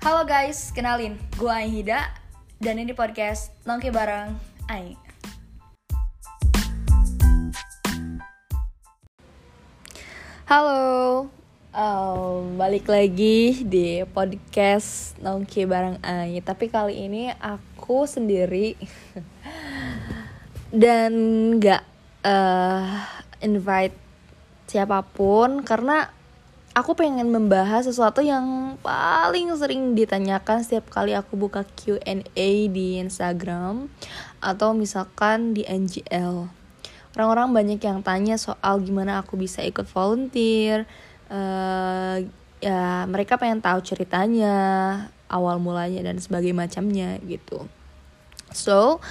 Halo guys, kenalin, gue Aihida dan ini podcast Nongki Bareng Ai. Halo, um, balik lagi di podcast Nongki Bareng Ai. Tapi kali ini aku sendiri dan nggak uh, invite siapa pun karena aku pengen membahas sesuatu yang paling sering ditanyakan setiap kali aku buka Q&A di Instagram atau misalkan di NGL. Orang-orang banyak yang tanya soal gimana aku bisa ikut volunteer. Uh, ya mereka pengen tahu ceritanya, awal mulanya dan sebagainya macamnya gitu. So,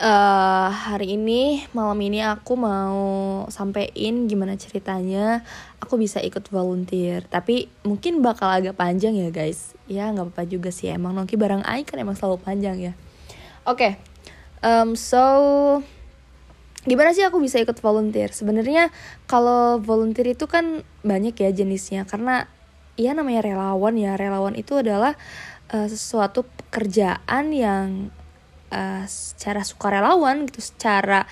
uh, hari ini malam ini aku mau sampein gimana ceritanya. Aku bisa ikut volunteer. Tapi mungkin bakal agak panjang ya guys. Ya nggak apa-apa juga sih. Emang Nongki barang Ai kan emang selalu panjang ya. Oke. Okay. um, so gimana sih aku bisa ikut volunteer? Sebenarnya kalau volunteer itu kan banyak ya jenisnya. Karena ya namanya relawan ya. Relawan itu adalah uh, sesuatu pekerjaan yang uh, secara sukarelawan gitu secara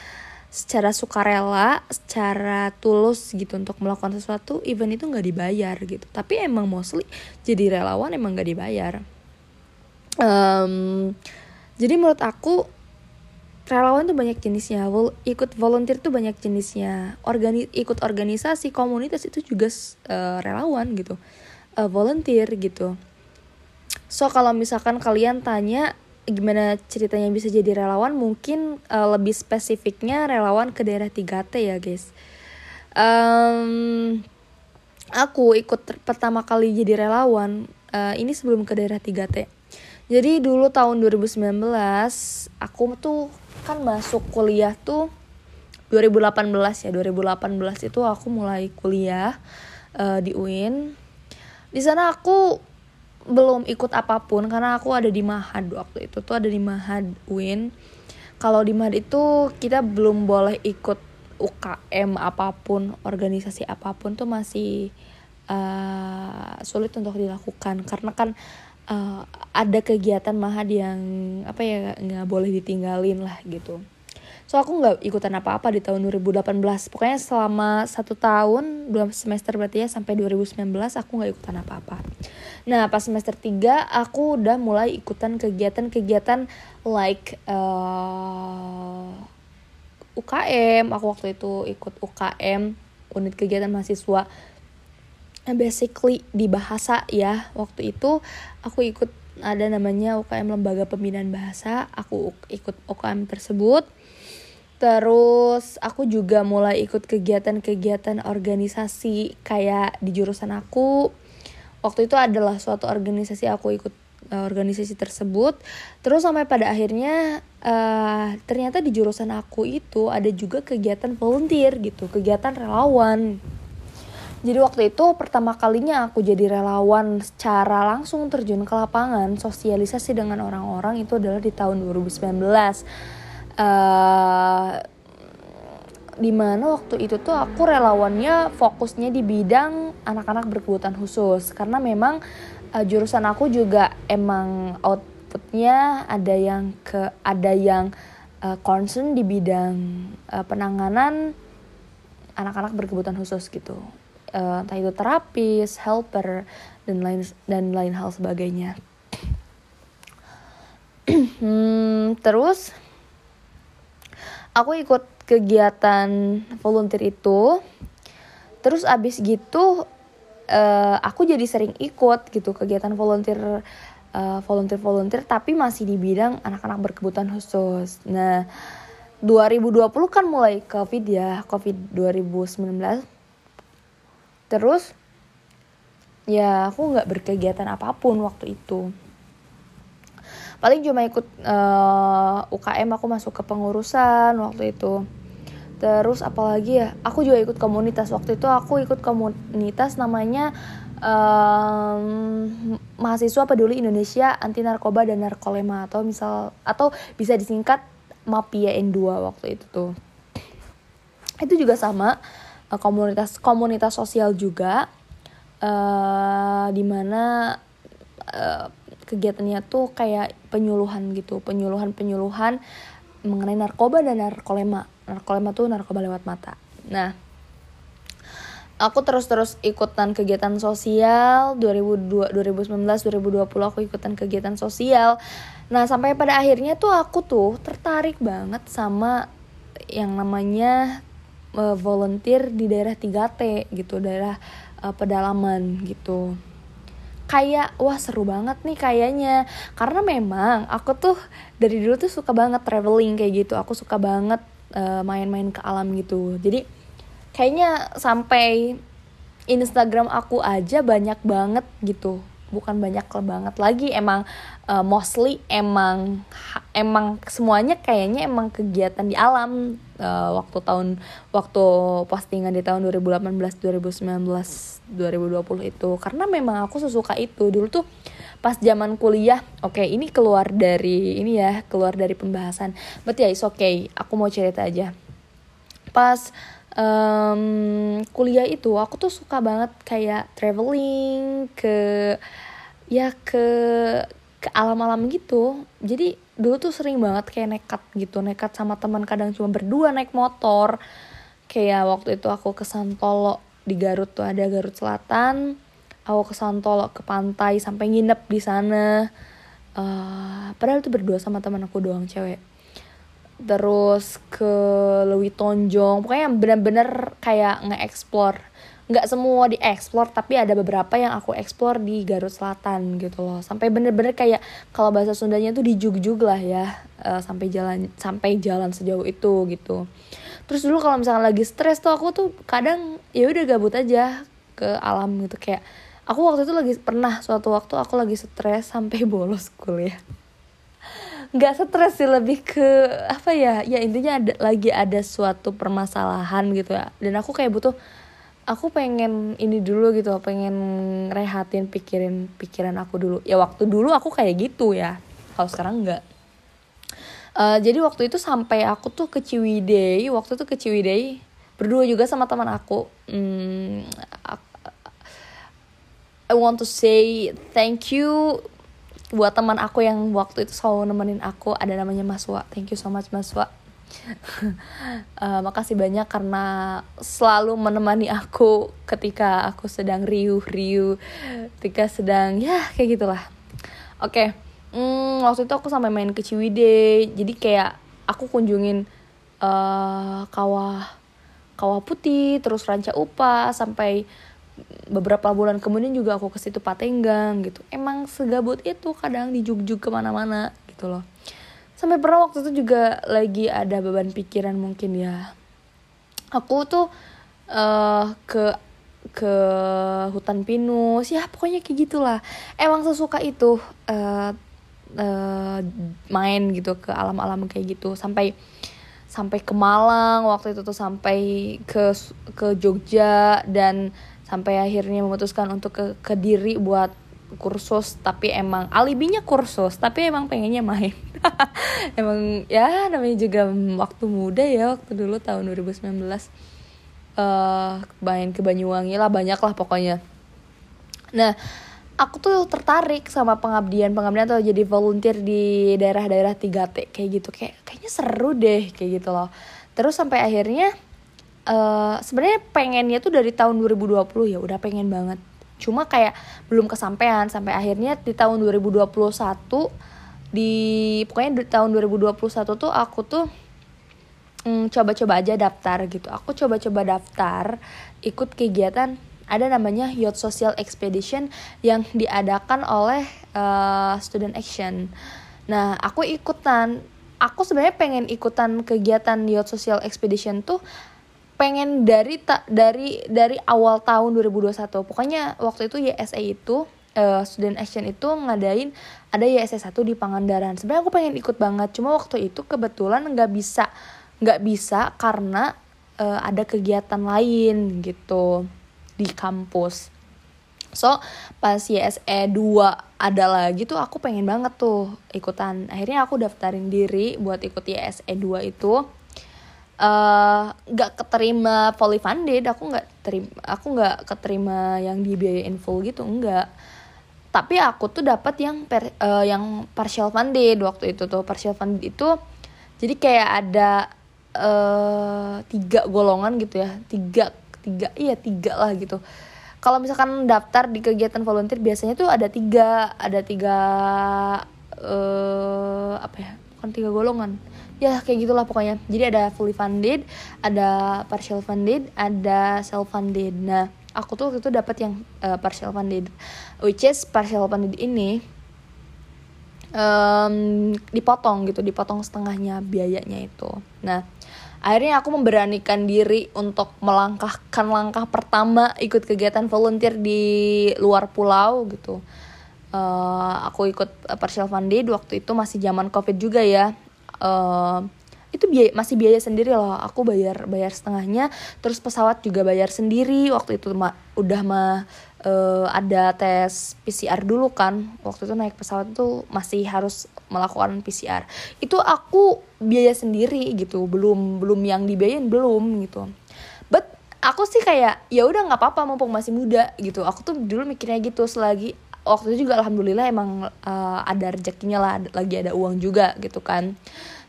secara sukarela, secara tulus gitu untuk melakukan sesuatu, even itu nggak dibayar gitu. Tapi emang mostly jadi relawan emang nggak dibayar. Um, jadi menurut aku relawan tuh banyak jenisnya. Vol ikut volunteer tuh banyak jenisnya. Organi ikut organisasi komunitas itu juga uh, relawan gitu, uh, volunteer gitu. So kalau misalkan kalian tanya gimana ceritanya bisa jadi relawan? Mungkin uh, lebih spesifiknya relawan ke daerah 3T ya guys. Um, aku ikut pertama kali jadi relawan uh, ini sebelum ke daerah 3T jadi dulu tahun 2019 aku tuh kan masuk kuliah tuh 2018 ya. 2018 itu aku mulai kuliah uh, di UIN di sana aku belum ikut apa pun karena aku ada di Mahad waktu itu tuh ada di Mahad Win. Kalau di Mahad itu kita belum boleh ikut UKM apa pun organisasi apa pun tuh masih uh, sulit untuk dilakukan. Karena kan uh, ada kegiatan Mahad yang apa ya nggak boleh ditinggalin lah gitu so aku nggak ikutan apa-apa di tahun 2018 pokoknya selama satu tahun dua semester berarti ya sampai 2019 aku nggak ikutan apa-apa. Nah pas semester 3 aku udah mulai ikutan kegiatan-kegiatan like uh, eh, UKM aku waktu itu ikut UKM unit kegiatan mahasiswa. Basically di bahasa ya waktu itu aku ikut ada namanya UKM Lembaga Pembinaan Bahasa. Aku ikut UKM tersebut Terus aku juga mulai ikut kegiatan-kegiatan organisasi kayak di jurusan aku. Waktu itu adalah suatu organisasi aku ikut uh, organisasi tersebut. Terus sampai pada akhirnya uh, ternyata di jurusan aku itu ada juga kegiatan volunteer gitu, kegiatan relawan. Jadi waktu itu pertama kalinya aku jadi relawan secara langsung terjun ke lapangan, sosialisasi dengan orang-orang itu adalah di tahun 2019 uh, di mana waktu itu tuh aku relawannya fokusnya di bidang anak-anak berkebutuhan khusus karena memang uh, jurusan aku juga emang outputnya ada yang ke ada yang uh, concern di bidang uh, penanganan anak-anak berkebutuhan khusus gitu uh, entah itu terapis, helper dan lain dan lain hal sebagainya. hmm, terus aku ikut kegiatan volunteer itu. Terus abis gitu uh, aku jadi sering ikut gitu kegiatan volunteer uh, volunteer volunteer tapi masih di bidang anak-anak berkebutuhan khusus. Nah 2020 kan mulai covid ya covid 2019 terus ya aku nggak berkegiatan apa pun waktu itu paling cuma ikut uh, eh, UKM aku masuk ke pengurusan waktu itu. Terus apalagi ya aku juga ikut komunitas. Waktu itu aku ikut komunitas namanya um, mahasiswa peduli Indonesia anti narkoba dan narkolema atau misal atau bisa disingkat Mapia N2 waktu itu tuh. Itu juga sama uh, komunitas komunitas sosial juga uh, di mana uh, kegiatannya tuh kayak penyuluhan gitu penyuluhan penyuluhan mengenai narkoba dan narkolema. Narkolema tuh narkoba lewat mata. Nah aku terus-terus ikutan kegiatan sosial 2002 2019 2020 aku ikutan kegiatan sosial. Nah sampai pada akhirnya tuh aku tuh tertarik banget sama yang namanya uh, volunteer di daerah 3T gitu daerah uh, pedalaman gitu kayak wah seru banget nih kayaknya. Karena memang aku tuh dari dulu tuh suka banget traveling kayak gitu. Aku suka banget eh, main-main uh, ke alam gitu. Jadi kayaknya sampai Instagram aku aja banyak banget gitu. Bukan banyak banget lagi emang uh, mostly emang emang semuanya kayaknya emang kegiatan di alam. Uh, waktu tahun waktu postingan di tahun 2018 2019 2020 itu. Karena memang aku sesuka itu. Dulu tuh pas zaman kuliah oke okay, ini keluar dari ini ya keluar dari pembahasan. Berarti ya is oke okay. Aku mau cerita aja. Pas um, kuliah itu aku tuh suka banget kayak traveling ke ya ke ke alam-alam gitu. Jadi dulu tuh sering banget kayak nekat gitu. Nekat sama teman kadang cuma berdua naik motor. Kayak waktu itu aku ke Santolo di Garut tuh ada Garut Selatan aku ke Santolo ke pantai sampai nginep di sana. Uh, padahal tuh berdua sama teman aku doang cewek. Terus ke Lewi Tonjong pokoknya bener-bener kayak nge-explore. Nggak semua dieksplor tapi ada beberapa yang aku eksplor di Garut Selatan gitu loh. Sampai bener-bener kayak kalau bahasa Sundanya tuh dijug-jug lah ya uh, sampai jalan sampai jalan sejauh itu gitu terus dulu kalau misalnya lagi stres tuh aku tuh kadang ya udah gabut aja ke alam gitu. Kayak aku waktu itu lagi pernah suatu waktu aku lagi stres sampai bolos kuliah. Nggak stres sih lebih ke apa ya ya intinya ada lagi ada suatu permasalahan gitu ya. Dan aku kayak butuh aku pengen ini dulu gitu pengen rehatin pikirin pikiran aku dulu. Ya waktu dulu aku kayak gitu ya kalau sekarang enggak uh, jadi waktu itu sampai aku tuh ke Ciwidey waktu itu ke Ciwidey berdua juga sama teman aku hmm, I want to say thank you buat teman aku yang waktu itu selalu nemenin aku ada namanya Maswa thank you so much Maswa uh, makasih banyak karena selalu menemani aku ketika aku sedang riuh-riuh, ketika sedang ya kayak gitulah. Oke, okay. Hmm, waktu itu aku sampai main ke Ciwidey, jadi kayak aku kunjungin uh, kawah kawah putih, terus ranca upa sampai beberapa bulan kemudian juga aku ke situ Patenggang gitu. Emang segabut itu kadang dijug-jug ke mana-mana gitu loh. Sampai pernah waktu itu juga lagi ada beban pikiran mungkin ya. Aku tuh uh, ke ke hutan pinus ya pokoknya kayak gitulah. Emang sesuka itu uh, uh, main gitu ke alam-alam kayak gitu. Sampai sampai ke Malang waktu itu tuh sampai ke ke Jogja dan sampai akhirnya memutuskan untuk ke Kediri buat kursus. Tapi emang alibinya kursus tapi emang pengennya main. Emang ya namanya juga waktu muda ya waktu dulu tahun 2019 uh, eh, main ke Banyuwangi lah banyak lah pokoknya. Nah aku tuh tertarik sama pengabdian pengabdian atau jadi volunteer di daerah-daerah 3T kayak gitu. Kayak kayaknya seru deh kayak gitu loh. Terus sampai akhirnya uh, sebenarnya pengennya tuh dari tahun 2020 ya udah pengen banget. Cuma kayak belum kesampaian sampai akhirnya di tahun 2021 di pokoknya di tahun 2021 tuh aku tuh coba coba-coba aja daftar gitu. Aku coba-coba daftar ikut kegiatan ada namanya Youth Social Expedition yang diadakan oleh uh, Student Action. Nah aku ikutan. Aku sebenarnya pengen ikutan kegiatan Youth Social Expedition tuh pengen dari tak dari dari awal tahun 2021 pokoknya waktu itu YSA itu uh, student action itu ngadain ada YSA 1 di Pangandaran. Sebenarnya aku pengen ikut banget cuma waktu itu kebetulan nggak bisa nggak bisa karena uh, ada kegiatan lain gitu di kampus. So pas YSE 2 ada lagi tuh aku pengen banget tuh ikutan. Akhirnya aku daftarin diri buat ikut YSE 2 itu. Eh, uh, keterima fully funded aku nggak terima aku nggak keterima yang dibiayain full gitu enggak tapi aku tuh dapat yang per, uh, yang partial funded waktu itu tuh. Partial funded itu jadi kayak ada uh, tiga golongan gitu ya tiga tiga iya tiga lah gitu. Kalau misalkan daftar di kegiatan volunteer biasanya tuh ada tiga ada tiga uh, apa ya bukan tiga golongan. Ya kayak gitulah pokoknya. Jadi ada fully funded ada partial funded ada self funded. Nah aku tuh waktu itu dapat yang uh, partial funded which is partial funded ini um, dipotong gitu dipotong setengahnya biayanya itu. Nah akhirnya aku memberanikan diri untuk melangkahkan langkah pertama ikut kegiatan volunteer di luar pulau gitu. Uh, aku ikut partial funded waktu itu masih zaman covid juga ya. Uh, itu biaya masih biaya sendiri loh. Aku bayar bayar setengahnya terus pesawat juga bayar sendiri. Waktu itu ma udah mah uh, ada tes PCR dulu kan. Waktu itu naik pesawat tuh masih harus melakukan PCR itu aku biaya sendiri gitu. Belum belum yang dibiayain belum gitu. But aku sih kayak ya udah nggak apa-apa mumpung masih muda gitu. Aku tuh dulu mikirnya gitu selagi waktu itu juga alhamdulillah emang uh, ada rezekinya lah lagi ada uang juga gitu kan.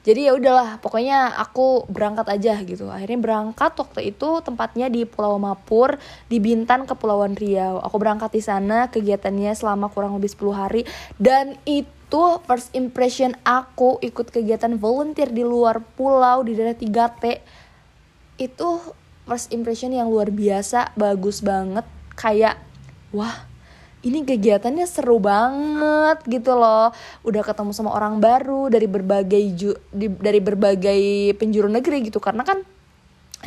Jadi ya udahlah pokoknya aku berangkat aja gitu. Akhirnya berangkat waktu itu tempatnya di Pulau Mapur di Bintan Kepulauan Riau. Aku berangkat di sana kegiatannya selama kurang lebih 10 hari. Dan itu first impression aku ikut kegiatan volunteer di luar pulau di daerah 3T itu first impression yang luar biasa bagus banget. Kayak wah ini kegiatannya seru banget gitu loh. Udah ketemu sama orang baru dari berbagai ju di, dari berbagai penjuru negeri gitu. Karena kan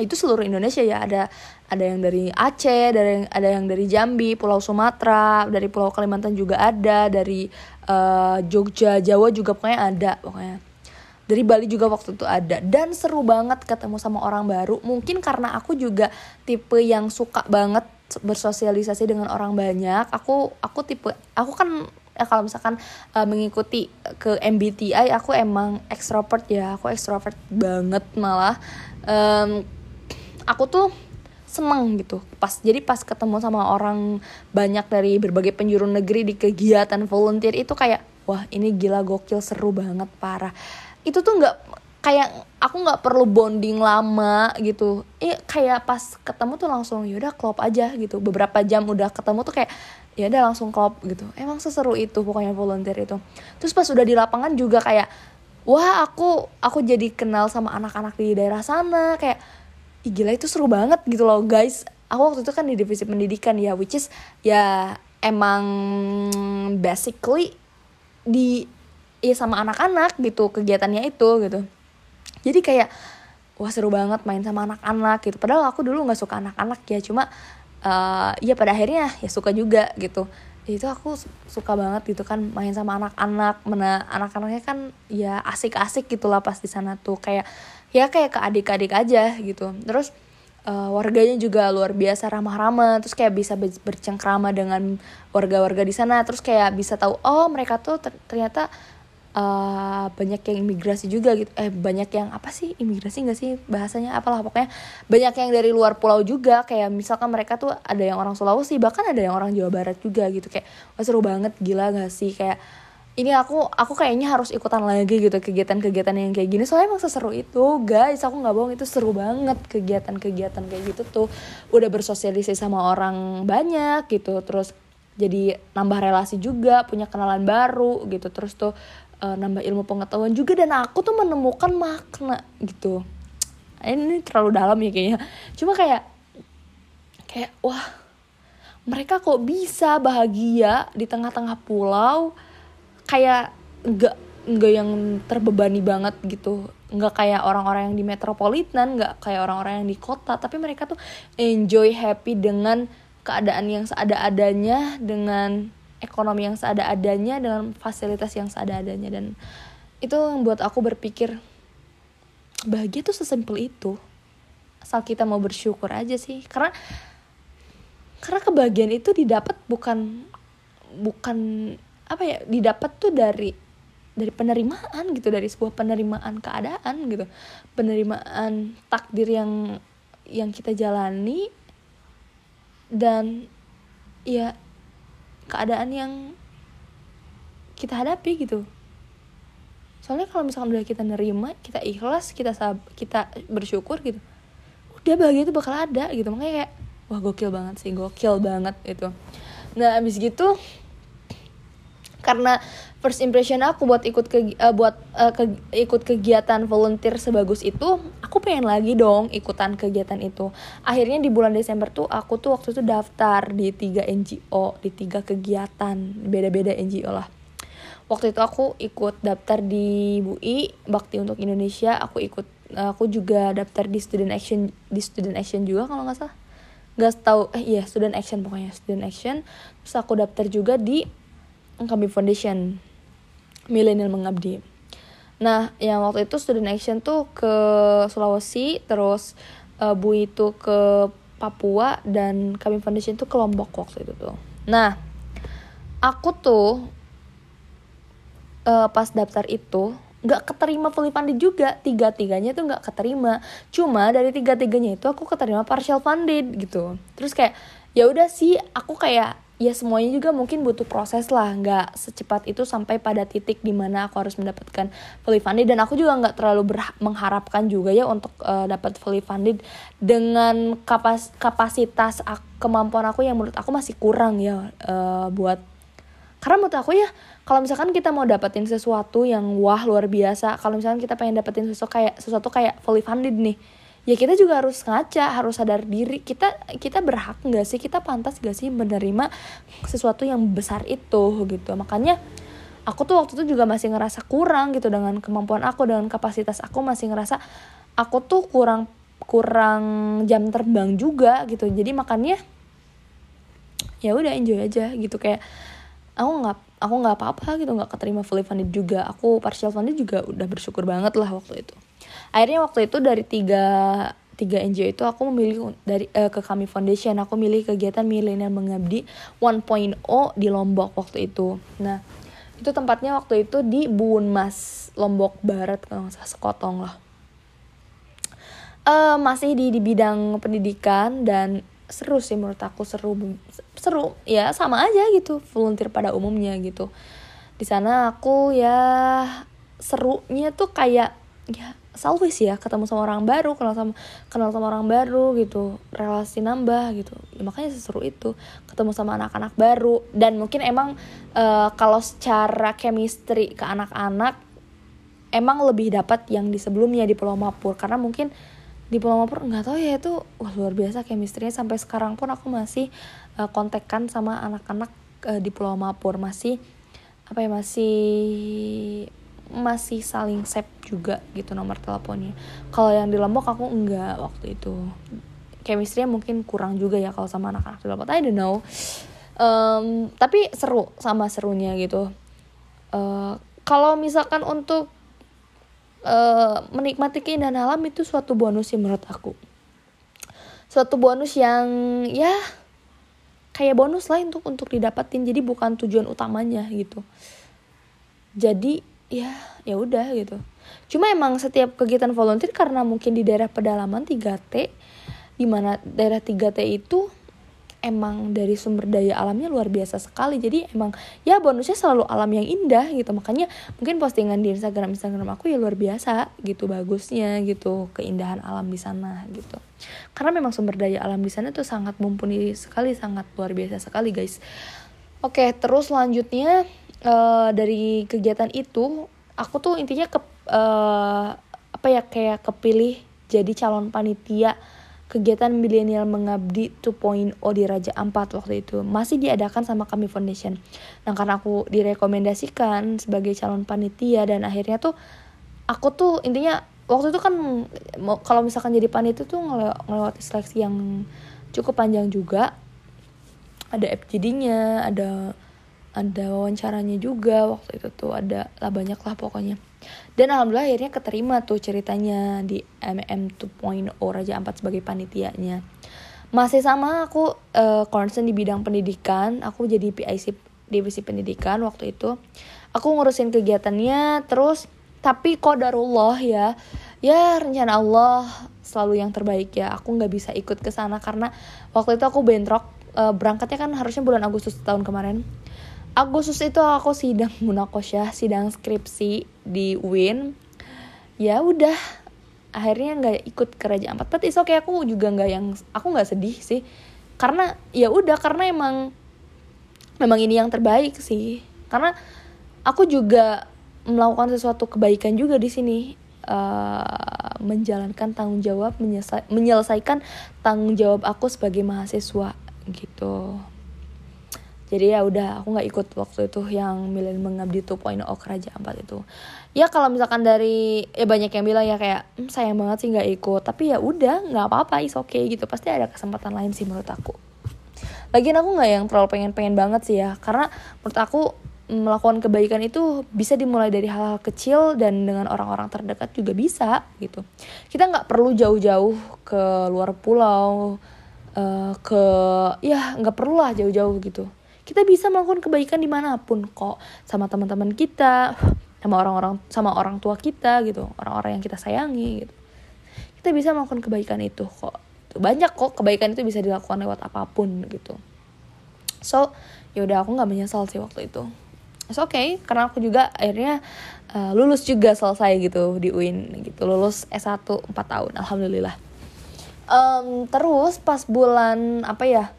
itu seluruh Indonesia ya. Ada ada yang dari Aceh yang ada yang dari Jambi Pulau Sumatera dari Pulau Kalimantan juga ada dari uh, Jogja Jawa juga pokoknya ada pokoknya. Dari Bali juga waktu itu ada. Dan seru banget ketemu sama orang baru. Mungkin karena aku juga tipe yang suka banget bersosialisasi dengan orang banyak aku aku tipe aku kan ya kalau misalkan uh, mengikuti ke MBTI aku emang extrovert ya aku extrovert banget malah. Um, aku tuh seneng gitu pas jadi pas ketemu sama orang banyak dari berbagai penjuru negeri di kegiatan volunteer itu kayak wah ini gila gokil seru banget parah. Itu tuh nggak kayak aku nggak perlu bonding lama gitu. Eh kayak pas ketemu tuh langsung yaudah klop aja gitu. Beberapa jam udah ketemu tuh kayak ya udah langsung klop gitu. Emang seseru itu pokoknya volunteer itu. Terus pas udah di lapangan juga kayak wah aku aku jadi kenal sama anak-anak di daerah sana kayak Ih, gila itu seru banget gitu loh guys. Aku waktu itu kan di divisi pendidikan ya which is ya emang basically di ya sama anak-anak gitu kegiatannya itu gitu jadi kayak wah seru banget main sama anak-anak gitu. Padahal aku dulu nggak suka anak-anak ya cuma uh, ya pada akhirnya ya suka juga gitu. Itu aku suka banget gitu kan main sama anak-anak. Mana anak-anaknya kan ya asik-asik gitulah pas di sana tuh. Kayak ya kayak ke adik-adik aja gitu. Terus uh, warganya juga luar biasa ramah-ramah. Terus kayak bisa bercengkrama dengan warga-warga di sana. Terus kayak bisa tahu oh mereka tuh ternyata uh, banyak yang imigrasi juga gitu. Eh banyak yang apa sih imigrasi gak sih bahasanya? Apalah pokoknya banyak yang dari luar pulau juga. Kayak misalkan mereka tuh ada yang orang Sulawesi bahkan ada yang orang Jawa Barat juga gitu. Kayak wah seru banget gila gak sih? Kayak ini aku aku kayaknya harus ikutan lagi gitu kegiatan-kegiatan yang kayak gini. Soalnya emang seseru itu guys. Aku nggak bohong itu seru banget kegiatan-kegiatan kayak gitu tuh. Udah bersosialisasi sama orang banyak gitu. Terus jadi nambah relasi juga punya kenalan baru gitu. Terus tuh uh, nambah ilmu pengetahuan juga dan aku tuh menemukan makna gitu. Ini terlalu dalam ya kayaknya. Cuma kayak kayak wah mereka kok bisa bahagia di tengah-tengah pulau kayak nggak nggak yang terbebani banget gitu. Nggak kayak orang-orang yang di metropolitan nggak kayak orang-orang yang di kota tapi mereka tuh enjoy happy dengan keadaan yang seada-adanya dengan ekonomi yang seada-adanya dengan fasilitas yang seada-adanya. Dan itu membuat aku berpikir bahagia tuh sesimpel itu. Asal kita mau bersyukur aja sih. Karena karena kebahagiaan itu didapat bukan bukan apa ya didapat tuh dari dari penerimaan gitu dari sebuah penerimaan keadaan gitu. Penerimaan takdir yang yang kita jalani. Dan ya keadaan yang kita hadapi gitu. Soalnya kalau misalkan udah kita nerima kita ikhlas kita sab kita bersyukur gitu udah bahagia itu bakal ada gitu. Makanya kayak wah gokil banget sih gokil banget itu nah abis gitu karena first impression aku buat ikut ke uh, buat uh, ke, ikut kegiatan volunteer sebagus itu aku pengen lagi dong ikutan kegiatan itu. Akhirnya di bulan Desember tuh aku tuh waktu itu daftar di tiga NGO di tiga kegiatan beda-beda NGO lah. Waktu itu aku ikut daftar di BUI Bakti untuk Indonesia. Aku ikut aku juga daftar di student action di student action juga kalau nggak salah. Nggak tahu eh iya student action pokoknya student action. Terus aku daftar juga di kami foundation milenial mengabdi. Nah yang waktu itu student action tuh ke Sulawesi terus uh, Bu itu ke Papua dan kami foundation tuh ke Lombok waktu itu tuh. Nah aku tuh uh, pas daftar itu nggak keterima fully funded juga. Tiga tiganya itu nggak keterima. Cuma dari tiga tiganya itu aku keterima partial funded gitu. Terus kayak ya udah sih aku kayak ya semuanya juga mungkin butuh proses lah. Nggak secepat itu sampai pada titik di mana aku harus mendapatkan fully funded. Dan aku juga nggak terlalu mengharapkan juga ya untuk uh, dapat fully funded dengan kapas kapasitas kemampuan aku yang menurut aku masih kurang ya uh, buat karena menurut aku ya kalau misalkan kita mau dapetin sesuatu yang wah luar biasa kalau misalkan kita pengen dapetin sesuatu kayak sesuatu kayak fully funded nih ya kita juga harus ngaca harus sadar diri. Kita kita berhak nggak sih? Kita pantas gak sih menerima sesuatu yang besar itu gitu. Makanya aku tuh waktu itu juga masih ngerasa kurang gitu. Dengan kemampuan aku dengan kapasitas aku masih ngerasa aku tuh kurang kurang jam terbang juga gitu. Jadi makanya ya udah enjoy aja gitu. Kayak aku nggak aku nggak apa-apa gitu. Nggak keterima fully funded juga. Aku partial funded juga udah bersyukur banget lah waktu itu akhirnya waktu itu dari tiga tiga NGO itu aku memilih dari uh, ke kami foundation. Aku milih kegiatan milenial mengabdi 1.0 di Lombok waktu itu. Nah itu tempatnya waktu itu di Bunmas Lombok Barat kalau nggak salah sekotong lah. Uh, masih di di bidang pendidikan dan seru sih menurut aku seru seru ya sama aja gitu volunteer pada umumnya gitu. Di sana aku ya serunya tuh kayak ya salvis ya ketemu sama orang baru kenal sama kenal sama orang baru gitu relasi nambah gitu. Ya, makanya seseru itu ketemu sama anak-anak baru. Dan mungkin emang uh, kalau secara chemistry ke anak-anak emang lebih dapat yang di sebelumnya di Pulau Mapur. Karena mungkin di Pulau Mapur nggak tahu ya itu wah luar biasa chemistry-nya. Sampai sekarang pun aku masih uh, kontekan sama anak-anak uh, di Pulau Mapur. Masih apa ya masih masih saling save juga gitu nomor teleponnya. Kalau yang di Lombok aku enggak waktu itu. Chemistry mungkin kurang juga ya kalau sama anak-anak di Lombok. I don't know. Um, tapi seru sama serunya gitu. Uh, kalau misalkan untuk uh, menikmati keindahan alam itu suatu bonus sih menurut aku. Suatu bonus yang ya kayak bonus lah untuk untuk didapatin jadi bukan tujuan utamanya gitu. Jadi ya ya udah gitu. Cuma emang setiap kegiatan volunteer karena mungkin di daerah pedalaman 3T di mana daerah 3T itu emang dari sumber daya alamnya luar biasa sekali. Jadi emang ya bonusnya selalu alam yang indah gitu. Makanya mungkin postingan di Instagram Instagram aku ya luar biasa gitu bagusnya gitu keindahan alam di sana gitu. Karena memang sumber daya alam di sana tuh sangat mumpuni sekali sangat luar biasa sekali guys. Oke terus selanjutnya uh, dari kegiatan itu aku tuh intinya ke uh, apa ya kayak kepilih jadi calon panitia kegiatan milenial mengabdi 2.0 di Raja Ampat waktu itu masih diadakan sama kami foundation. Nah karena aku direkomendasikan sebagai calon panitia dan akhirnya tuh aku tuh intinya waktu itu kan kalau misalkan jadi panitia tuh ngelewati seleksi yang cukup panjang juga. Ada FGD-nya, ada ada wawancaranya juga waktu itu tuh ada lah banyak lah pokoknya. Dan alhamdulillah akhirnya keterima tuh ceritanya di MM 2.0 Raja Ampat sebagai panitianya. Masih sama aku uh, concern di bidang pendidikan. Aku jadi PIC divisi pendidikan waktu itu. Aku ngurusin kegiatannya terus tapi kodarullah ya. Ya rencana Allah selalu yang terbaik ya. Aku nggak bisa ikut ke sana karena waktu itu aku bentrok uh, berangkatnya kan harusnya bulan Agustus tahun kemarin Agustus itu aku sidang munakosyah sidang skripsi di Win. Ya udah akhirnya nggak ikut ke Raja Ampat. Tapi oke okay, aku juga nggak yang aku nggak sedih sih. Karena ya udah karena emang memang ini yang terbaik sih. Karena aku juga melakukan sesuatu kebaikan juga di sini. Uh, menjalankan tanggung jawab menyelesai menyelesaikan tanggung jawab aku sebagai mahasiswa gitu jadi ya udah aku nggak ikut waktu itu yang milih mengabdi 2.0 kerajaan empat itu. Ya kalau misalkan dari ya banyak yang bilang ya kayak hm, sayang banget sih nggak ikut. Tapi ya udah nggak apa-apa is oke okay, gitu. Pasti ada kesempatan lain sih menurut aku. Lagian aku nggak yang terlalu pengen-pengen banget sih ya. Karena menurut aku melakukan kebaikan itu bisa dimulai dari hal-hal kecil dan dengan orang-orang terdekat juga bisa gitu. Kita nggak perlu jauh-jauh ke luar pulau uh, ke ya nggak perlu lah jauh-jauh gitu kita bisa melakukan kebaikan di mana pun kok. Sama teman-teman kita sama orang-orang sama orang tua kita gitu. Orang-orang yang kita sayangi gitu. Kita bisa melakukan kebaikan itu kok. Banyak kok kebaikan itu bisa dilakukan lewat apa pun gitu. So yaudah aku nggak menyesal sih waktu itu. It's okay karena aku juga akhirnya uh, lulus juga selesai gitu di UIN gitu. Lulus S1 4 tahun alhamdulillah. Um, terus pas bulan apa ya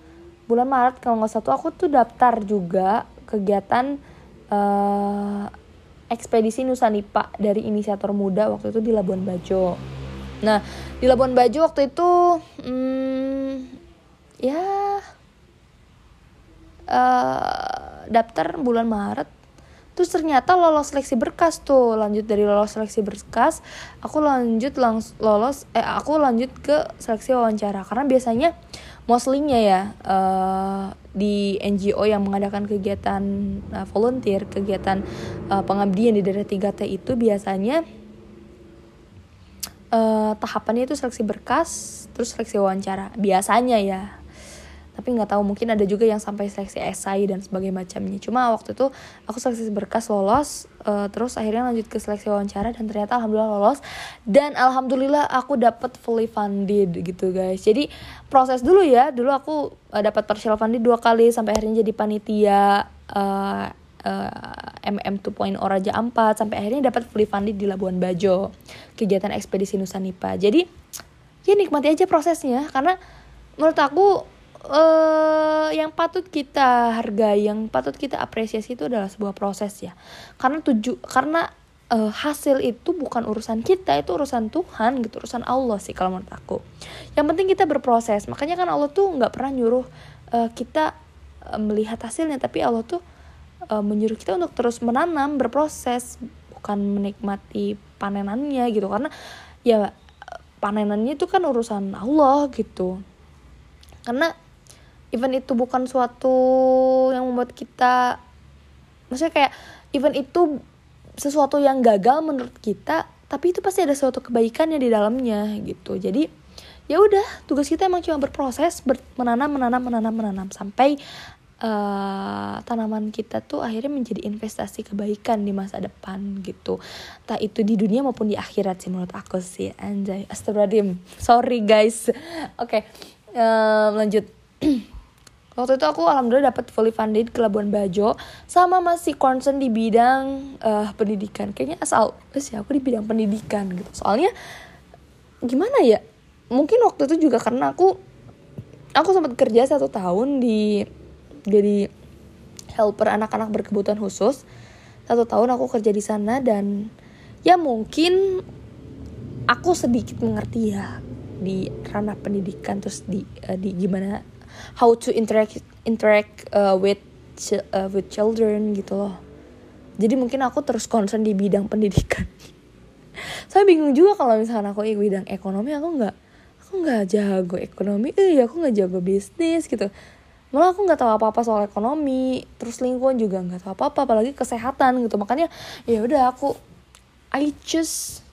bulan Maret kalau nggak satu aku tuh daftar juga kegiatan uh, ekspedisi Nusanipa dari inisiator muda waktu itu di Labuan Bajo. Nah di Labuan Bajo waktu itu hmm, ya uh, daftar bulan Maret terus ternyata lolos seleksi berkas tuh. Lanjut dari lolos seleksi berkas aku lanjut langs lolos eh aku lanjut ke seleksi wawancara. Karena biasanya mostlynya ya uh, di NGO yang mengadakan kegiatan uh, volunteer kegiatan uh, pengabdian di daerah 3T itu biasanya uh, tahapannya itu seleksi berkas terus seleksi wawancara. Biasanya ya tapi nggak tahu mungkin ada juga yang sampai seleksi esai dan sebagainya macamnya. Cuma waktu itu aku seleksi berkas lolos uh, terus akhirnya lanjut ke seleksi wawancara dan ternyata alhamdulillah lolos. Dan alhamdulillah aku dapat fully funded gitu guys. Jadi proses dulu ya dulu aku uh, dapat partial funded dua kali sampai akhirnya jadi panitia uh, uh, MM 2.0 Raja Ampat sampai akhirnya dapat fully funded di Labuan Bajo kegiatan ekspedisi Nusanipa jadi ya nikmati aja prosesnya karena menurut aku uh, yang patut kita hargai, yang patut kita apresiasi itu adalah sebuah proses ya. Karena tuju karena uh, hasil itu bukan urusan kita, itu urusan Tuhan gitu, urusan Allah sih kalau menurut aku. Yang penting kita berproses. Makanya kan Allah tuh nggak pernah nyuruh uh, kita uh, melihat hasilnya, tapi Allah tuh uh, menyuruh kita untuk terus menanam, berproses, bukan menikmati panenannya gitu. Karena ya panenannya itu kan urusan Allah gitu. Karena even itu bukan suatu yang membuat kita maksudnya kayak even itu sesuatu yang gagal menurut kita tapi itu pasti ada suatu kebaikannya di dalamnya gitu. Jadi ya udah tugas kita emang cuma berproses ber menanam menanam menanam menanam sampai uh, tanaman kita tuh akhirnya menjadi investasi kebaikan di masa depan gitu. Tak itu di dunia maupun di akhirat sih menurut aku sih. Anjay astagfirullahaladzim. Sorry guys. Oke okay, uh, lanjut waktu itu aku alhamdulillah dapat fully funded ke Labuan Bajo sama masih concern di bidang uh, pendidikan. Kayaknya asal sih aku di bidang pendidikan gitu. Soalnya gimana ya mungkin waktu itu juga karena aku aku sempat kerja satu tahun di jadi helper anak-anak berkebutuhan khusus. Satu tahun aku kerja di sana dan ya mungkin aku sedikit mengerti ya di ranah pendidikan terus di uh, di gimana how to interact interact uh, with uh, with children gitu loh. Jadi mungkin aku terus concern di bidang pendidikan. Saya bingung juga kalau misalnya aku di bidang ekonomi aku nggak aku nggak jago ekonomi. Eh aku nggak jago bisnis gitu. Malah aku nggak tahu apa apa soal ekonomi terus lingkungan juga nggak tahu apa apa apalagi kesehatan gitu. Makanya ya udah aku I choose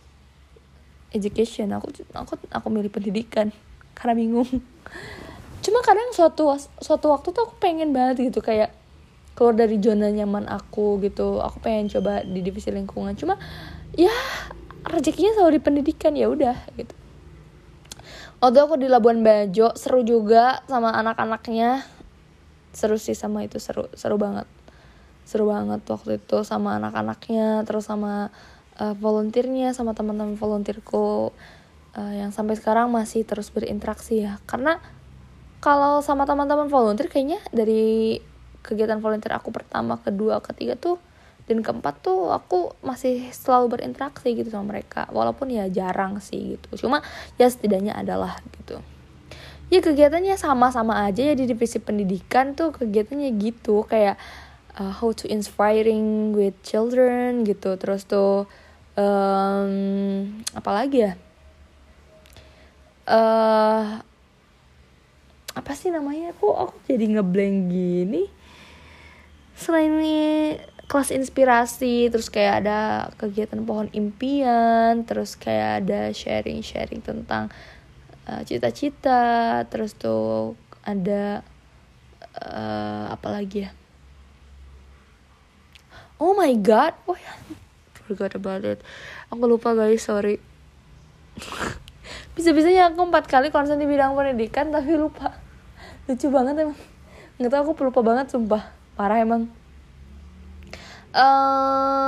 education. Aku aku aku milih pendidikan. Karena bingung cuma kadang suatu suatu waktu tuh aku pengen banget gitu kayak keluar dari zona nyaman aku gitu. Aku pengen coba di divisi lingkungan. Cuma ya rezekinya selalu di pendidikan. Ya udah gitu. Waktu aku di Labuan Bajo seru juga sama anak-anaknya. Seru sih sama itu seru seru banget. Seru banget waktu itu sama anak-anaknya terus sama uh, volunteernya sama teman-teman volunteerku uh, yang sampai sekarang masih terus berinteraksi ya. Karena kalau sama teman-teman volunteer kayaknya dari kegiatan volunteer aku pertama kedua ketiga tuh dan keempat tuh aku masih selalu berinteraksi gitu sama mereka. Walaupun ya jarang sih gitu. Cuma ya setidaknya adalah gitu. Ya kegiatannya sama-sama aja ya di divisi pendidikan tuh kegiatannya gitu. Kayak uh, how to inspiring with children gitu. Terus tuh um, apa lagi ya? Uh, apa sih namanya? Kok aku jadi ngeblank gini? Selain ini kelas inspirasi terus kayak ada kegiatan pohon impian terus kayak ada sharing sharing tentang uh, cita-cita terus tuh ada uh, apa lagi ya? Oh my god oh ya. Forgot about it. Aku lupa guys sorry. Bisa-bisanya aku empat kali konsen di bidang pendidikan tapi lupa lucu banget emang. Nggak tahu aku lupa banget sumpah. Parah emang. Um,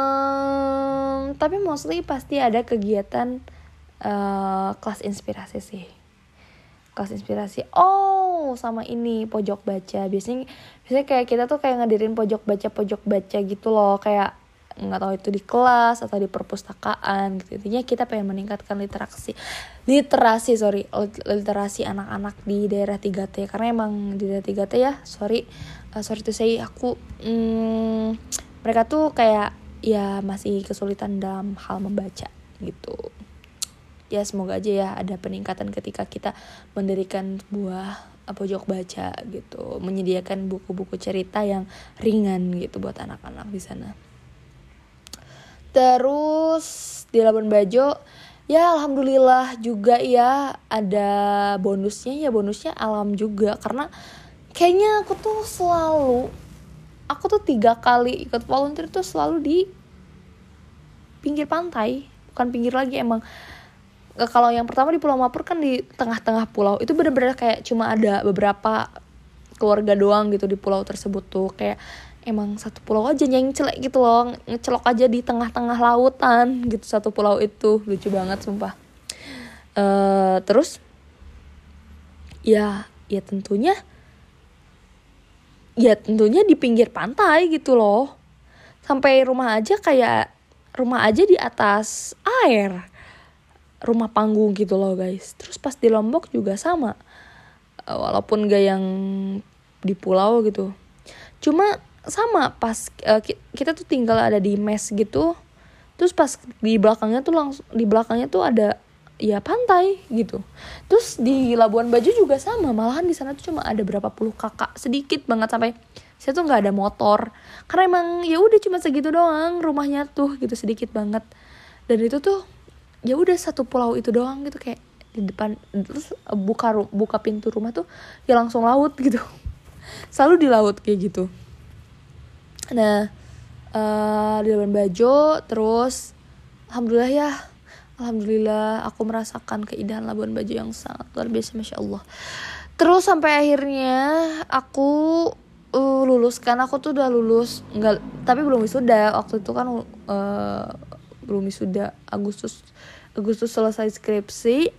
tapi mostly pasti ada kegiatan uh, kelas inspirasi sih. Kelas inspirasi. Oh sama ini pojok baca. Biasanya biasanya kayak kita tuh kayak ngadirin pojok baca pojok baca gitu loh. Kayak nggak tahu itu di kelas atau di perpustakaan gitu. Intinya kita pengen meningkatkan literasi literasi sorry literasi anak-anak di daerah 3T karena emang di daerah 3T ya sorry uh, sorry tuh saya aku hmm, mereka tuh kayak ya masih kesulitan dalam hal membaca gitu. Ya semoga aja ya ada peningkatan ketika kita mendirikan sebuah pojok baca gitu. Menyediakan buku-buku cerita yang ringan gitu buat anak-anak di sana terus di Labuan Bajo ya alhamdulillah juga ya ada bonusnya ya bonusnya alam juga. Karena kayaknya aku tuh selalu aku tuh tiga kali ikut volunteer tuh selalu di pinggir pantai. Bukan pinggir lagi emang. E, kalau yang pertama di Pulau Mapur kan di tengah-tengah pulau. Itu bener-bener kayak cuma ada beberapa keluarga doang gitu di pulau tersebut tuh. Kayak emang satu pulau aja yang celek gitu loh ngecelok aja di tengah-tengah lautan gitu satu pulau itu. Lucu banget sumpah. Uh, terus ya ya tentunya ya tentunya di pinggir pantai gitu loh. Sampai rumah aja kayak rumah aja di atas air rumah panggung gitu loh guys. Terus pas di lombok juga sama walaupun gak yang di pulau gitu. Cuma sama pas uh, kita tuh tinggal ada di mes gitu terus pas di belakangnya tuh langsung di belakangnya tuh ada ya pantai gitu. Terus di Labuan Bajo juga sama malahan di sana tuh cuma ada berapa puluh kakak sedikit banget sampai saya tuh nggak ada motor. Karena emang ya udah cuma segitu doang rumahnya tuh gitu sedikit banget. Dan itu tuh ya udah satu pulau itu doang gitu kayak di depan terus buka buka pintu rumah tuh ya langsung laut gitu. Selalu di laut kayak gitu nah uh, di Labuan Bajo terus alhamdulillah ya Alhamdulillah aku merasakan keindahan Labuan Bajo yang sangat luar biasa Masya Allah. Terus sampai akhirnya aku uh, lulus kan aku tuh udah lulus nggak tapi belum wisuda. Waktu itu kan uh, belum wisuda Agustus Agustus selesai skripsi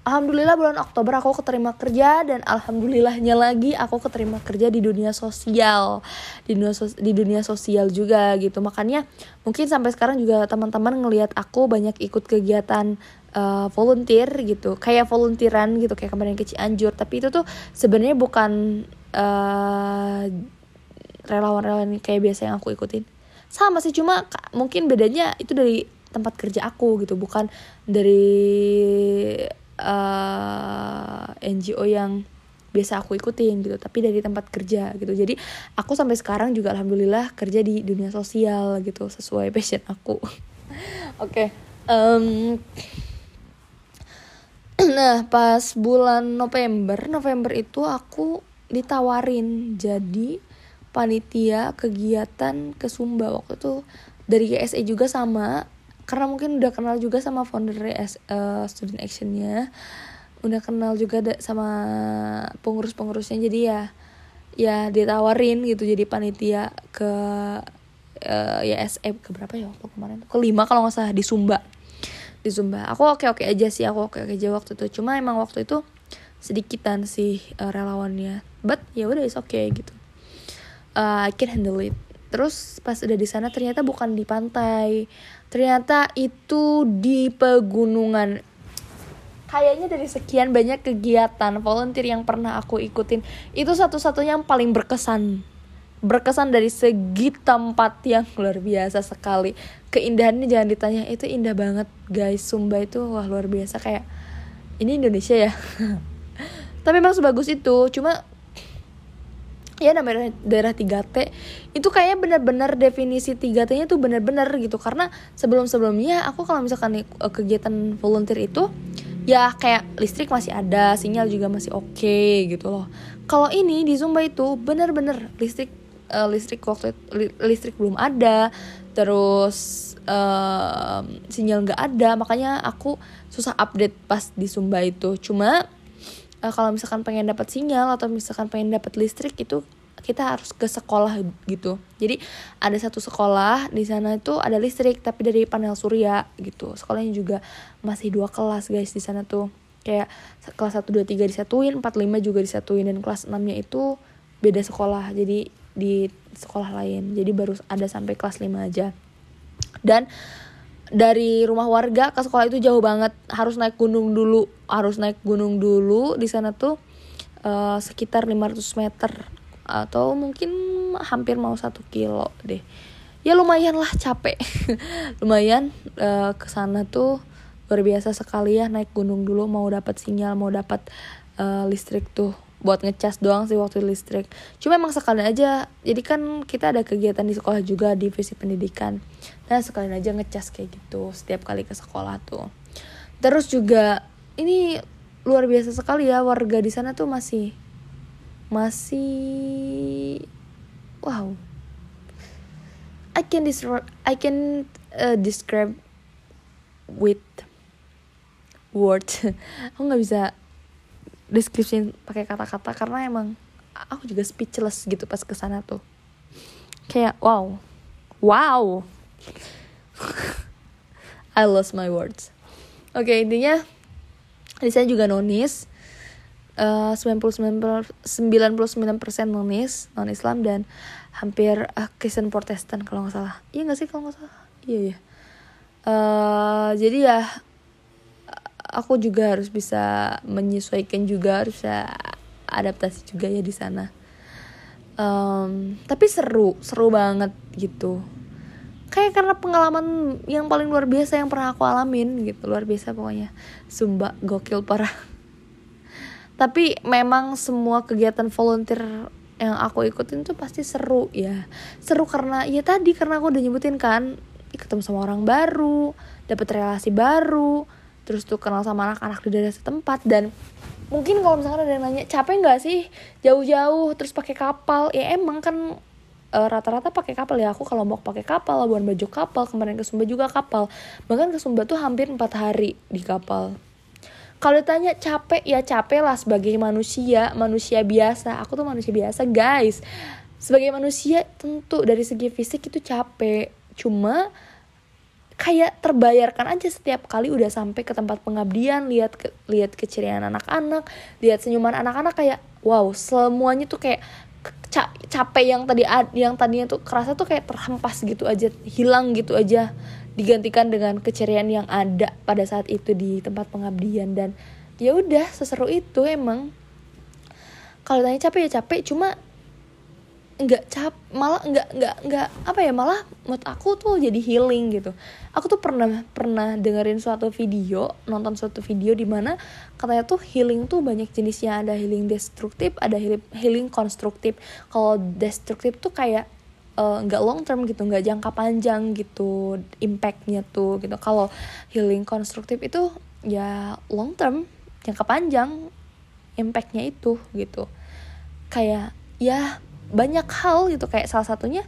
Alhamdulillah bulan Oktober aku keterima kerja dan alhamdulillahnya lagi aku keterima kerja di dunia sosial. Di dunia sos di dunia sosial juga gitu. Makanya mungkin sampai sekarang juga teman-teman ngelihat aku banyak ikut kegiatan uh, volunteer gitu. Kayak volunteeran gitu kayak kemarin ke Cianjur. Tapi itu tuh sebenarnya bukan uh, relawan-relawan kayak biasa yang aku ikutin. Sama sih cuma mungkin bedanya itu dari tempat kerja aku gitu. Bukan dari uh, eh, NGO yang biasa aku ikutin gitu tapi dari tempat kerja gitu. Jadi aku sampai sekarang juga alhamdulillah kerja di dunia sosial gitu sesuai passion aku. Oke okay. um, nah pas bulan November November itu aku ditawarin jadi panitia kegiatan ke Sumba waktu itu. Dari GSE juga sama karena mungkin udah kenal juga sama founder uh, student actionnya. Udah kenal juga sama pengurus-pengurusnya. Jadi ya ya ditawarin gitu jadi panitia ke uh, ya SM ke berapa ya waktu kemarin kelima kalau nggak salah di Sumba. Di Sumba. Aku oke oke aja sih aku oke oke aja waktu itu. Cuma emang waktu itu sedikitan sih uh, relawannya. But ya udah is okay gitu. Uh, I can handle it terus pas udah di sana ternyata bukan di pantai. Ternyata itu di pegunungan. Kayaknya dari sekian banyak kegiatan volunteer yang pernah aku ikutin itu satu-satunya yang paling berkesan. Berkesan dari segi tempat yang luar biasa sekali. Keindahannya jangan ditanya itu indah banget guys. Sumba itu wah luar biasa. Kayak ini Indonesia ya? Tapi memang sebagus itu. Cuma ya namanya daerah 3T itu kayaknya benar-benar definisi 3T nya tuh benar-benar gitu. Karena sebelum-sebelumnya aku kalau misalkan kegiatan volunteer itu ya kayak listrik masih ada sinyal juga masih oke okay, gitu loh. Kalau ini di Zumba itu benar-benar listrik uh, listrik waktu li, listrik belum ada. Terus uh, sinyal nggak ada. Makanya aku susah update pas di Sumba itu. Cuma uh, kalau misalkan pengen dapat sinyal atau misalkan pengen dapat listrik itu kita harus ke sekolah gitu. Jadi ada satu sekolah di sana itu ada listrik tapi dari panel surya gitu. Sekolahnya juga masih dua kelas guys di sana tuh. Kayak kelas satu dua tiga disatuin empat lima juga disatuin dan kelas enamnya itu beda sekolah jadi di sekolah lain. Jadi baru ada sampai kelas 5 aja. Dan dari rumah warga ke sekolah itu jauh banget. Harus naik gunung dulu harus naik gunung dulu. Di sana tuh uh, sekitar 500 meter atau mungkin hampir mau satu kilo deh. Ya lumayan lah capek. Lumayan uh, ke sana tuh luar biasa sekali ya naik gunung dulu mau dapat sinyal mau dapat uh, listrik tuh. Buat ngecas doang sih waktu listrik. Cuma emang sekalian aja. Jadi kan kita ada kegiatan di sekolah juga divisi pendidikan dan sekalian aja ngecas kayak gitu setiap kali ke sekolah tuh. Terus juga ini luar biasa sekali ya warga di sana tuh masih masih wow. I can describe I can uh, describe with words. Aku nggak bisa description pakai kata-kata karena emang aku juga speechless gitu pas ke sana tuh. Kayak wow. Wow I lost my words. Oke okay, intinya di sana juga nonis. Uh, 99 persen nonis non Islam dan hampir uh, Kristen Protestan kalau nggak salah. Iya nggak sih kalau nggak salah? Iya iya. Uh, jadi ya aku juga harus bisa menyesuaikan juga harus bisa adaptasi juga ya di sana. Um, tapi seru seru banget gitu kayak karena pengalaman yang paling luar biasa yang pernah aku alamin gitu luar biasa pokoknya. Sumba gokil parah. Tapi memang semua kegiatan volunteer yang aku ikutin tuh pasti seru ya. Seru karena ya tadi karena aku udah nyebutin kan ketemu sama orang baru dapat relasi baru terus tuh kenal sama anak-anak di daerah setempat dan mungkin kalau misalkan ada yang nanya capek nggak sih? Jauh-jauh terus pakai kapal? Ya emang kan uh, rata-rata pakai kapal ya. Aku kalau mau pakai kapal Labuan Bajo kapal kemarin ke Sumba juga kapal. Bahkan ke Sumba tuh hampir empat hari di kapal. Kalau ditanya capek ya capek lah sebagai manusia manusia biasa. Aku tuh manusia biasa guys. Sebagai manusia tentu dari segi fisik itu capek. Cuma kayak terbayarkan aja setiap kali udah sampai ke tempat pengabdian lihat ke, lihat keceriaan anak-anak lihat senyuman anak-anak kayak wow semuanya tuh kayak ca capek yang tadi yang tadinya tuh kerasa tuh kayak terhempas gitu aja hilang gitu aja digantikan dengan keceriaan yang ada pada saat itu di tempat pengabdian. Dan ya udah seseru itu emang. Kalau tanya capek ya capek cuma nggak cap malah nggak nggak nggak apa ya malah menurut aku tuh jadi healing gitu. Aku tuh pernah pernah dengerin suatu video nonton suatu video di mana katanya tuh healing tuh banyak jenisnya. Ada healing destruktif ada healing, healing konstruktif. Kalau destruktif tuh kayak eh, nggak uh, long term gitu nggak jangka panjang gitu impactnya tuh gitu. Kalau healing konstruktif itu ya long term jangka panjang impactnya itu gitu. Kayak ya banyak hal gitu. Kayak salah satunya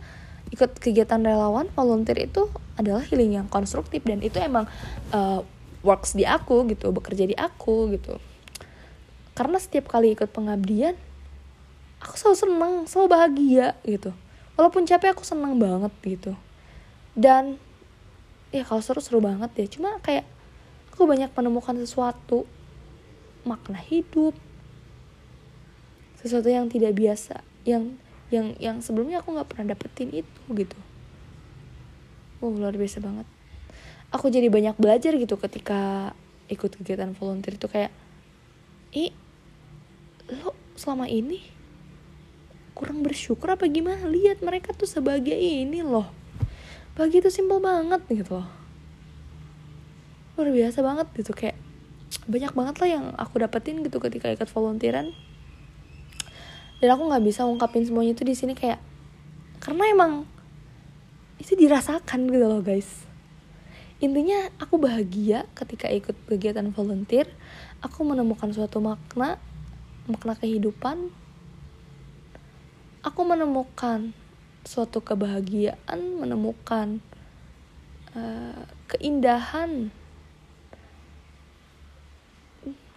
ikut kegiatan relawan volunteer itu adalah healing yang konstruktif. Dan itu emang uh, works di aku gitu bekerja di aku gitu. Karena setiap kali ikut pengabdian aku selalu seneng selalu bahagia gitu. Walaupun capek aku seneng banget gitu. Dan ya kalau seru seru banget deh cuma kayak aku banyak menemukan sesuatu. Makna hidup. Sesuatu yang tidak biasa yang yang yang sebelumnya aku nggak pernah dapetin itu gitu. Wow luar biasa banget. Aku jadi banyak belajar gitu ketika ikut kegiatan volunteer itu kayak ih lo selama ini kurang bersyukur apa gimana? Lihat mereka tuh sebagai ini loh. Bagi itu simpel banget gitu loh. Luar biasa banget gitu kayak banyak banget lah yang aku dapetin gitu ketika ikut volunteeran dan aku nggak bisa ungkapin semuanya itu di sini kayak karena emang itu dirasakan gitu loh guys. Intinya aku bahagia ketika ikut kegiatan volunteer. Aku menemukan suatu makna makna kehidupan. Aku menemukan suatu kebahagiaan menemukan uh, keindahan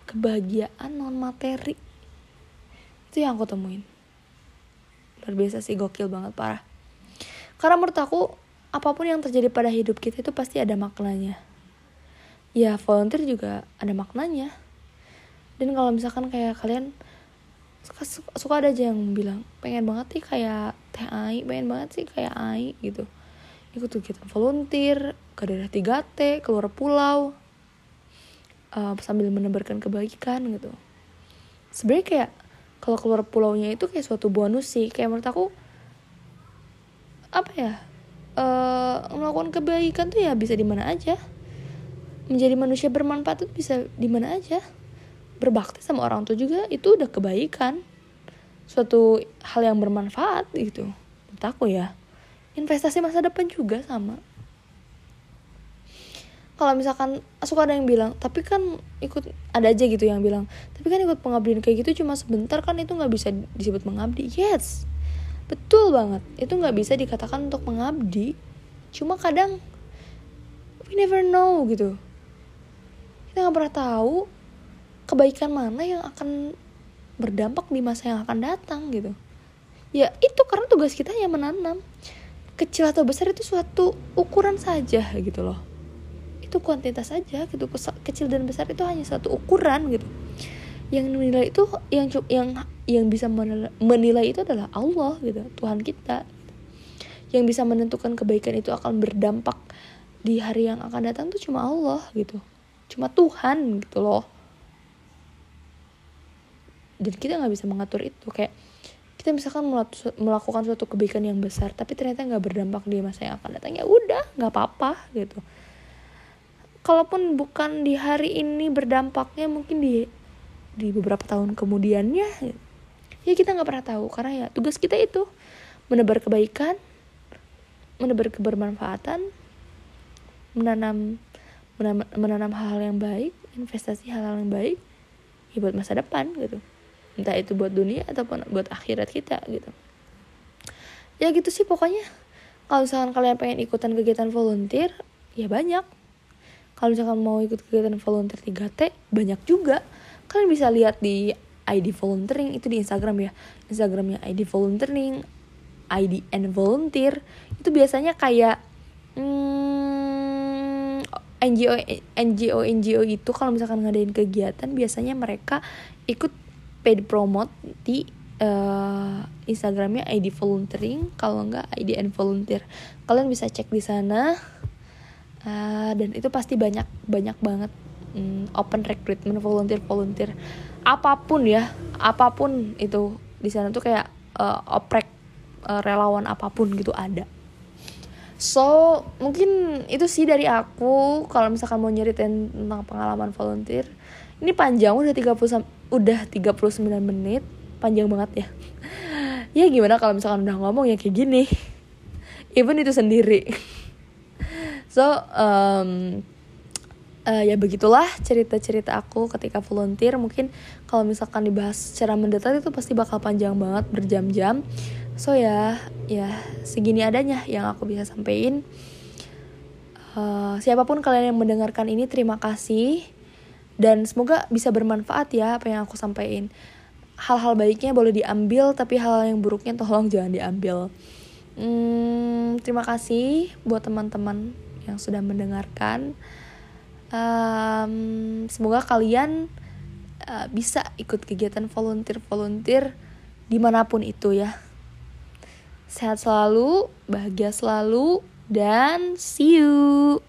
kebahagiaan non materi itu yang aku temuin. Luar biasa sih gokil banget parah. Karena menurut aku apa pun yang terjadi pada hidup kita itu pasti ada maknanya. Ya volunteer juga ada maknanya. Dan kalau misalkan kayak kalian suka, suka, ada aja yang bilang pengen banget sih kayak teh ai pengen banget sih kayak ai gitu. Ikut kegiatan volunteer ke daerah 3T keluar pulau uh, sambil menebarkan kebaikan gitu. Sebenarnya kayak kalau keluar pulaunya itu kayak suatu bonus sih. Kayak menurut aku apa ya uh, melakukan kebaikan tuh ya bisa di mana aja. Menjadi manusia bermanfaat itu bisa di mana aja. Berbakti sama orang tua juga itu udah kebaikan. Suatu hal yang bermanfaat gitu. Menurut aku ya. Investasi masa depan juga sama kalau misalkan suka ada yang bilang tapi kan ikut ada aja gitu yang bilang tapi kan ikut pengabdian kayak gitu cuma sebentar kan itu nggak bisa disebut mengabdi yes betul banget. Itu nggak bisa dikatakan untuk mengabdi cuma kadang we never know gitu. Kita nggak pernah tahu kebaikan mana yang akan berdampak di masa yang akan datang gitu. Ya itu karena tugas kita yang menanam. Kecil atau besar itu suatu ukuran saja gitu loh itu kuantitas saja gitu kecil dan besar itu hanya satu ukuran gitu. Yang menilai itu yang yang yang bisa menilai itu adalah Allah gitu Tuhan kita. Yang bisa menentukan kebaikan itu akan berdampak di hari yang akan datang tuh cuma Allah gitu. Cuma Tuhan gitu loh. Dan kita nggak bisa mengatur itu kayak kita misalkan melakukan suatu kebaikan yang besar tapi ternyata nggak berdampak di masa yang akan datang ya udah nggak apa-apa gitu kalaupun bukan di hari ini berdampaknya mungkin di di beberapa tahun kemudiannya ya kita nggak pernah tahu. Karena ya tugas kita itu menebar kebaikan menebar kebermanfaatan menanam menanam, hal-hal yang baik investasi hal-hal yang baik ya buat masa depan gitu. Entah itu buat dunia ataupun buat akhirat kita gitu. Ya gitu sih pokoknya. Kalau misalkan kalian pengen ikutan kegiatan volunteer ya banyak kalau misalkan mau ikut kegiatan volunteer 3T banyak juga. Kalian bisa lihat di ID volunteering itu di Instagram ya. Instagramnya ID volunteering ID and volunteer. Itu biasanya kayak hmm, NGO NGO NGO itu kalau misalkan ngadain kegiatan biasanya mereka ikut paid promote di uh, Instagramnya ID volunteering. Kalau enggak ID and volunteer. Kalian bisa cek di sana uh, dan itu pasti banyak banyak banget um, open recruitment volunteer volunteer. Apa pun ya apa pun itu di sana tuh kayak uh, oprek uh, relawan apa pun gitu ada. So mungkin itu sih dari aku kalau misalkan mau nyeritain tentang pengalaman volunteer. Ini panjang udah 30 udah 39 menit. Panjang banget ya. Ya gimana kalau misalkan udah ngomong ya kayak gini. Even itu sendiri so um, uh, ya begitulah cerita-cerita aku ketika volunteer. Mungkin kalau misalkan dibahas secara mendetal itu pasti bakal panjang banget berjam-jam. So ya ya segini adanya yang aku bisa sampaikan uh, siapa pun kalian yang mendengarkan ini terima kasih. Dan semoga bisa bermanfaat ya apa yang aku sampaikan hal-hal baiknya boleh diambil tapi hal yang buruknya tolong jangan diambil. Hmm, terima kasih buat teman-teman yang sudah mendengarkan. Um, semoga kalian uh, bisa ikut kegiatan volunteer-volunteer di mana pun itu ya. Sehat selalu, bahagia selalu, dan see you.